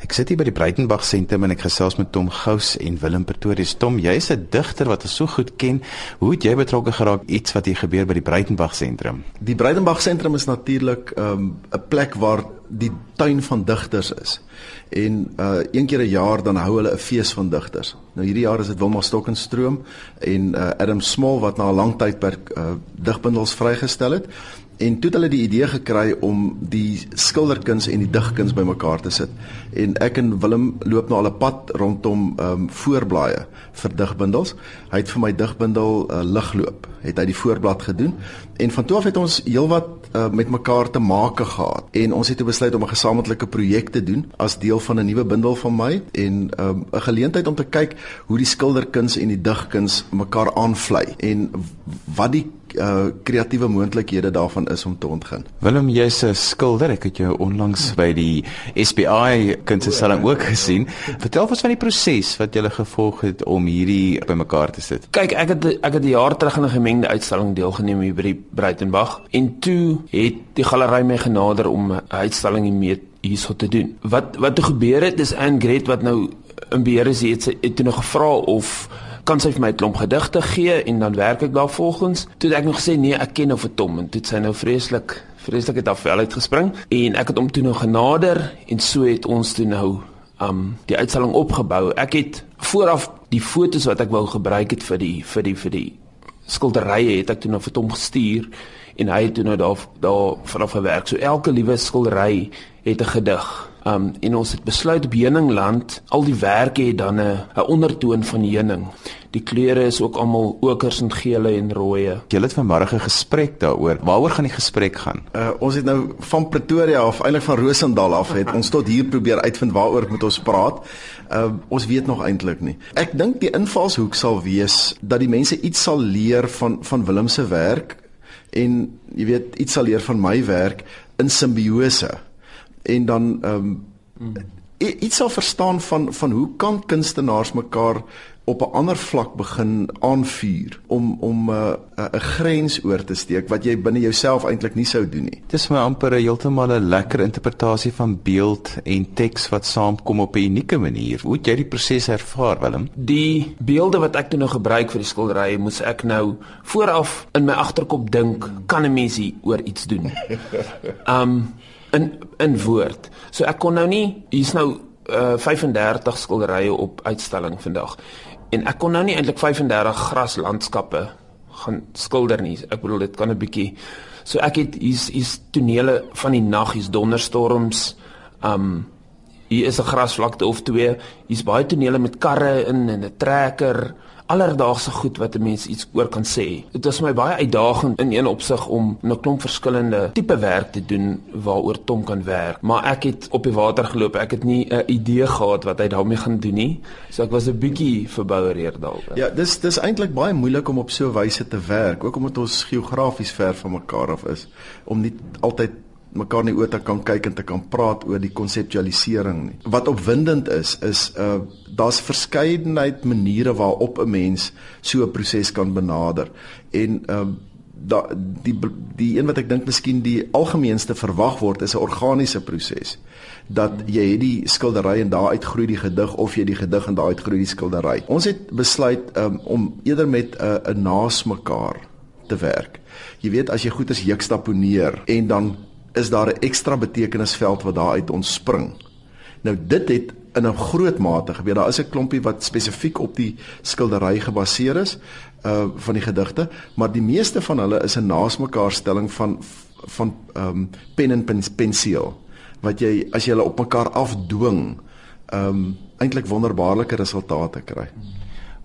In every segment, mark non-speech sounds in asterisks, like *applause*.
Ek sit hier by die Breitenberg Sentrum en ek gesels met Tom Gous en Willem Pretorius. Tom, jy's 'n digter wat ons so goed ken. Hoe het jy betrokke geraak iets wat hier gebeur by die Breitenberg Sentrum? Die Breitenberg Sentrum is natuurlik 'n um, plek waar die tuin van digters is. En uh een keer 'n jaar dan hou hulle 'n fees van digters. Nou hierdie jaar is dit Wilma Stokkenstroom en uh Adam Small wat na 'n lang tyd per uh digbundels vrygestel het. En toe het hulle die idee gekry om die skilderkuns en die digkuns bymekaar te sit. En ek en Willem loop nou al 'n pad rondom ehm um, voorblaaie vir digbundels. Hy het vir my digbundel uh, Ligloop, het hy die voorblad gedoen. En van toe af het ons heelwat uh, met mekaar te make gehad. En ons het toe besluit om 'n gesamentlike projek te doen as deel van 'n nuwe bundel van my en ehm, 'n um, geleentheid om te kyk hoe die skilderkuns en die digkuns mekaar aanvlei en wat die uh kreatiewe moontlikhede daarvan is om te ontgin. Willem, jy's 'n skilder. Ek het jou onlangs by die SPI kunstenaars ook gesien. Vertel ons van die proses wat jy gevolg het om hierdie bymekaar te sit. Kyk, ek het ek het 'n jaar terug aan 'n gemengde uitstalling deelgeneem hier by die Breitenberg en toe het die galery my genader om 'n uitstalling hiermee hierso te doen. Wat wat toe gebeur het is Anne Gret wat nou in beheer is, het, het toe nog gevra of kan sy vir my 'n klomp gedigte gee en dan werk ek daarvolgens. Toe het ek nog gesê nee, ek ken nou vir Tom en dit sy nou vreeslik vreeslik het af wel uitgespring en ek het hom toe nou genader en so het ons toe nou um die uitstalling opgebou. Ek het vooraf die fotos wat ek wou gebruik het vir die vir die vir die skilderye het ek toe nou vir Tom gestuur en hy het toe nou daar daar vanaf gewerk. So elke liewe skildery het 'n gedig. Um en ons het besluit op Heuningland, al die werke het dan 'n 'n ondertoon van heuning. Die kleure is ook almal okers en gele en rooie. Jy het vanmôre 'n gesprek daaroor. Waaroor gaan die gesprek gaan? Uh ons het nou van Pretoria af, eintlik van Rosendal af het *laughs* ons tot hier probeer uitvind waaroor moet ons praat. Uh ons weet nog eintlik nie. Ek dink die invalshoek sal wees dat die mense iets sal leer van van Willem se werk en jy weet iets sal leer van my werk in simbiose en dan ehm um, mm. iets sal verstaan van van hoe kan kunstenaars mekaar op 'n ander vlak begin aanvuur om om 'n uh, 'n grens oor te steek wat jy binne jouself eintlik nie sou doen nie. Dit is my amper 'n heeltemal 'n lekker interpretasie van beeld en teks wat saamkom op 'n unieke manier. Hoe het jy die proses ervaar, Willem? Die beelde wat ek toe nou gebruik vir die skilderye, moes ek nou vooraf in my agterkop dink, kan 'n mens hier oor iets doen? Um *laughs* in in woord. So ek kon nou nie hier's nou uh, 35 skilderye op uitstalling vandag. En ek kon nou nie eintlik 35 graslandskappe gaan skilder nie. Ek bedoel dit kan 'n bietjie So ek het hier's hier's tonele van die nag, hier's donderstorms. Um hier is 'n grasvlakte of twee. Hier's baie tonele met karre in en 'n trekker alledaagse goed wat 'n mens iets oor kan sê. Dit was my baie uitdagend in een opsig om 'n klomp verskillende tipe werk te doen waaroor Tom kan werk. Maar ek het op die water geloop. Ek het nie 'n idee gehad wat hy daarmee gaan doen nie. So ek was 'n bietjie verboureer daaroor. Ja, dis dis eintlik baie moeilik om op so 'n wyse te werk, ook omdat ons geografies ver van mekaar af is om nie altyd mekaar nie oor te kan kyk en te kan praat oor die konseptualisering nie. Wat opwindend is is uh daar's verskeidenheid maniere waarop 'n mens so 'n proses kan benader. En uh, da die die een wat ek dink miskien die algemeenste verwag word is 'n organiese proses dat jy het die skildery en daar uitgroei die gedig of jy die gedig en daar uitgroei die skildery. Ons het besluit um, om eerder met 'n uh, 'n naas mekaar te werk. Jy weet as jy goed is juxtaponeer en dan is daar 'n ekstra betekenisveld wat daar uit ontspring. Nou dit het in 'n groot mate gebeur. Daar is 'n klompie wat spesifiek op die skildery gebaseer is uh van die gedigte, maar die meeste van hulle is 'n naasmekaarstelling van van ehm um, pen en penseel wat jy as jy hulle op mekaar afdwing ehm um, eintlik wonderbaarlike resultate kry.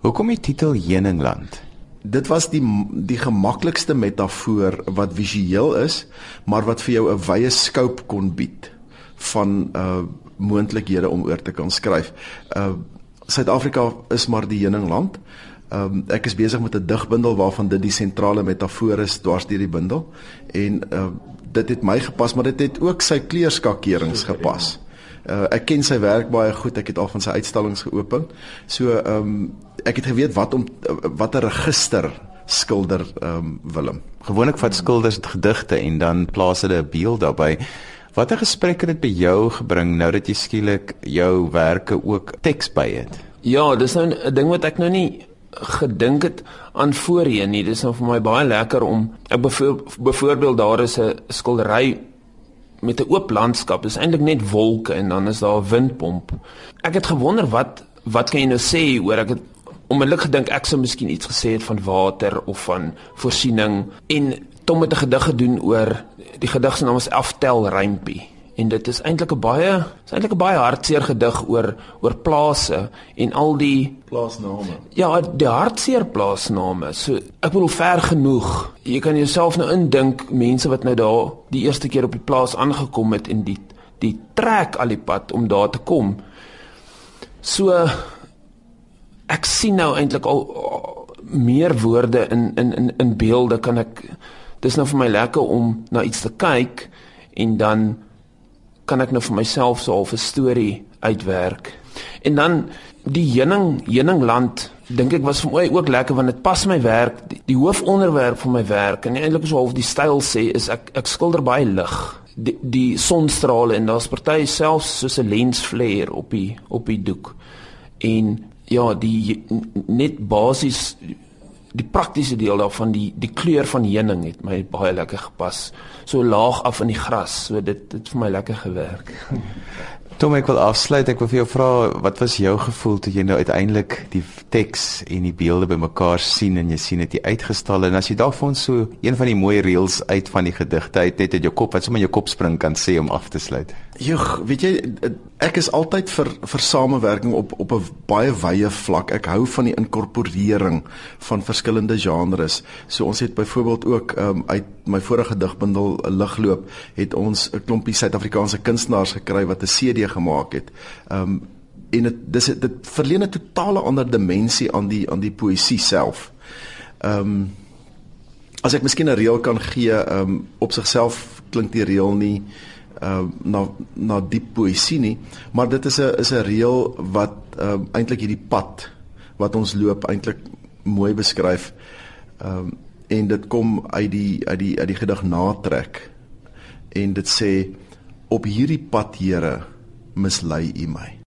Hoekom die titel Heuningland? Dit was die die gemaklikste metafoor wat visueel is, maar wat vir jou 'n wye scope kon bied van uh moontlikhede om oor te kan skryf. Uh Suid-Afrika is maar die heuningland. Um ek is besig met 'n digbundel waarvan dit die sentrale metafoor is dwars deur die bundel en uh dit het my gepas, maar dit het ook sy kleurskakerings gepas. Uh, ek ken sy werk baie goed. Ek het al van sy uitstallings geopen. So ehm um, ek het geweet wat om watter register skilder ehm um, Willem. Gewoonlik vat skilders gedigte en dan plaas hulle 'n beeld daarbey. Watter gesprekke het dit by jou gebring nou dat jy skielik jou werke ook teks by het? Ja, dis nou 'n ding wat ek nou nie gedink het aan voorheen nie. Dis nou vir my baie lekker om ek byvoorbeeld daar is 'n skildery met 'n oop landskap. Is eintlik net wolke en dan is daar 'n windpomp. Ek het gewonder wat wat kan jy nou sê oor ek het onmiddellik gedink ek sou miskien iets gesê het van water of van voorsiening en Tom het 'n gedig gedoen oor die gedig se naam is Aftel Rympie en dit is eintlik 'n baie is eintlik 'n baie hartseer gedig oor oor plase en al die plaasname. Ja, die hartseer plaasname. So ek wil ver genoeg. Jy kan jouself nou indink mense wat nou daar die eerste keer op die plaas aangekom het en die die trek al die pad om daar te kom. So ek sien nou eintlik al meer woorde in in in in beelde kan ek dis nou vir my lekker om na iets te kyk en dan kan ek nou vir myself so 'n storie uitwerk. En dan die heuning heuningland dink ek was vir my ook lekker want dit pas my werk die, die hoofonderwerp van my werk. En eintlik so half die styl sê is ek ek skilder baie lig. Die, die sonstrale en daar's party selfs soos 'n lens flare op die op die doek. En ja die net basies die praktiese deel daarvan die die kleur van heuning het my baie lekker gepas. So laag af in die gras. So dit het vir my lekker gewerk. Tom ek wil afsluit. Ek wil vir jou vra wat was jou gevoel toe jy nou uiteindelik die teks en die beelde bymekaar sien en jy sien dit uitgestal en as jy dalk vir ons so een van die mooi reels uit van die gedigte uit net uit jou kop wat sommer in jou kop spring kan sê om af te sluit. Joeg, weet jy ek is altyd vir vir samewerking op op 'n baie wye vlak. Ek hou van die inkorporering van verskillende genres. So ons het byvoorbeeld ook um, uit my vorige digbundel Ligloop het ons 'n klompie Suid-Afrikaanse kunstenaars gekry wat 'n CD gemaak het. Um en dit dis dit verleen 'n totale ander dimensie aan die aan die poësie self. Um as ek miskien 'n reël kan gee, um op sigself klink die reël nie uh na na diep poësie nie, maar dit is 'n is 'n reël wat uh eintlik hierdie pad wat ons loop eintlik mooi beskryf. Um en dit kom uit die uit die uit die gedig natrek en dit sê op hierdie pad Here mislei u my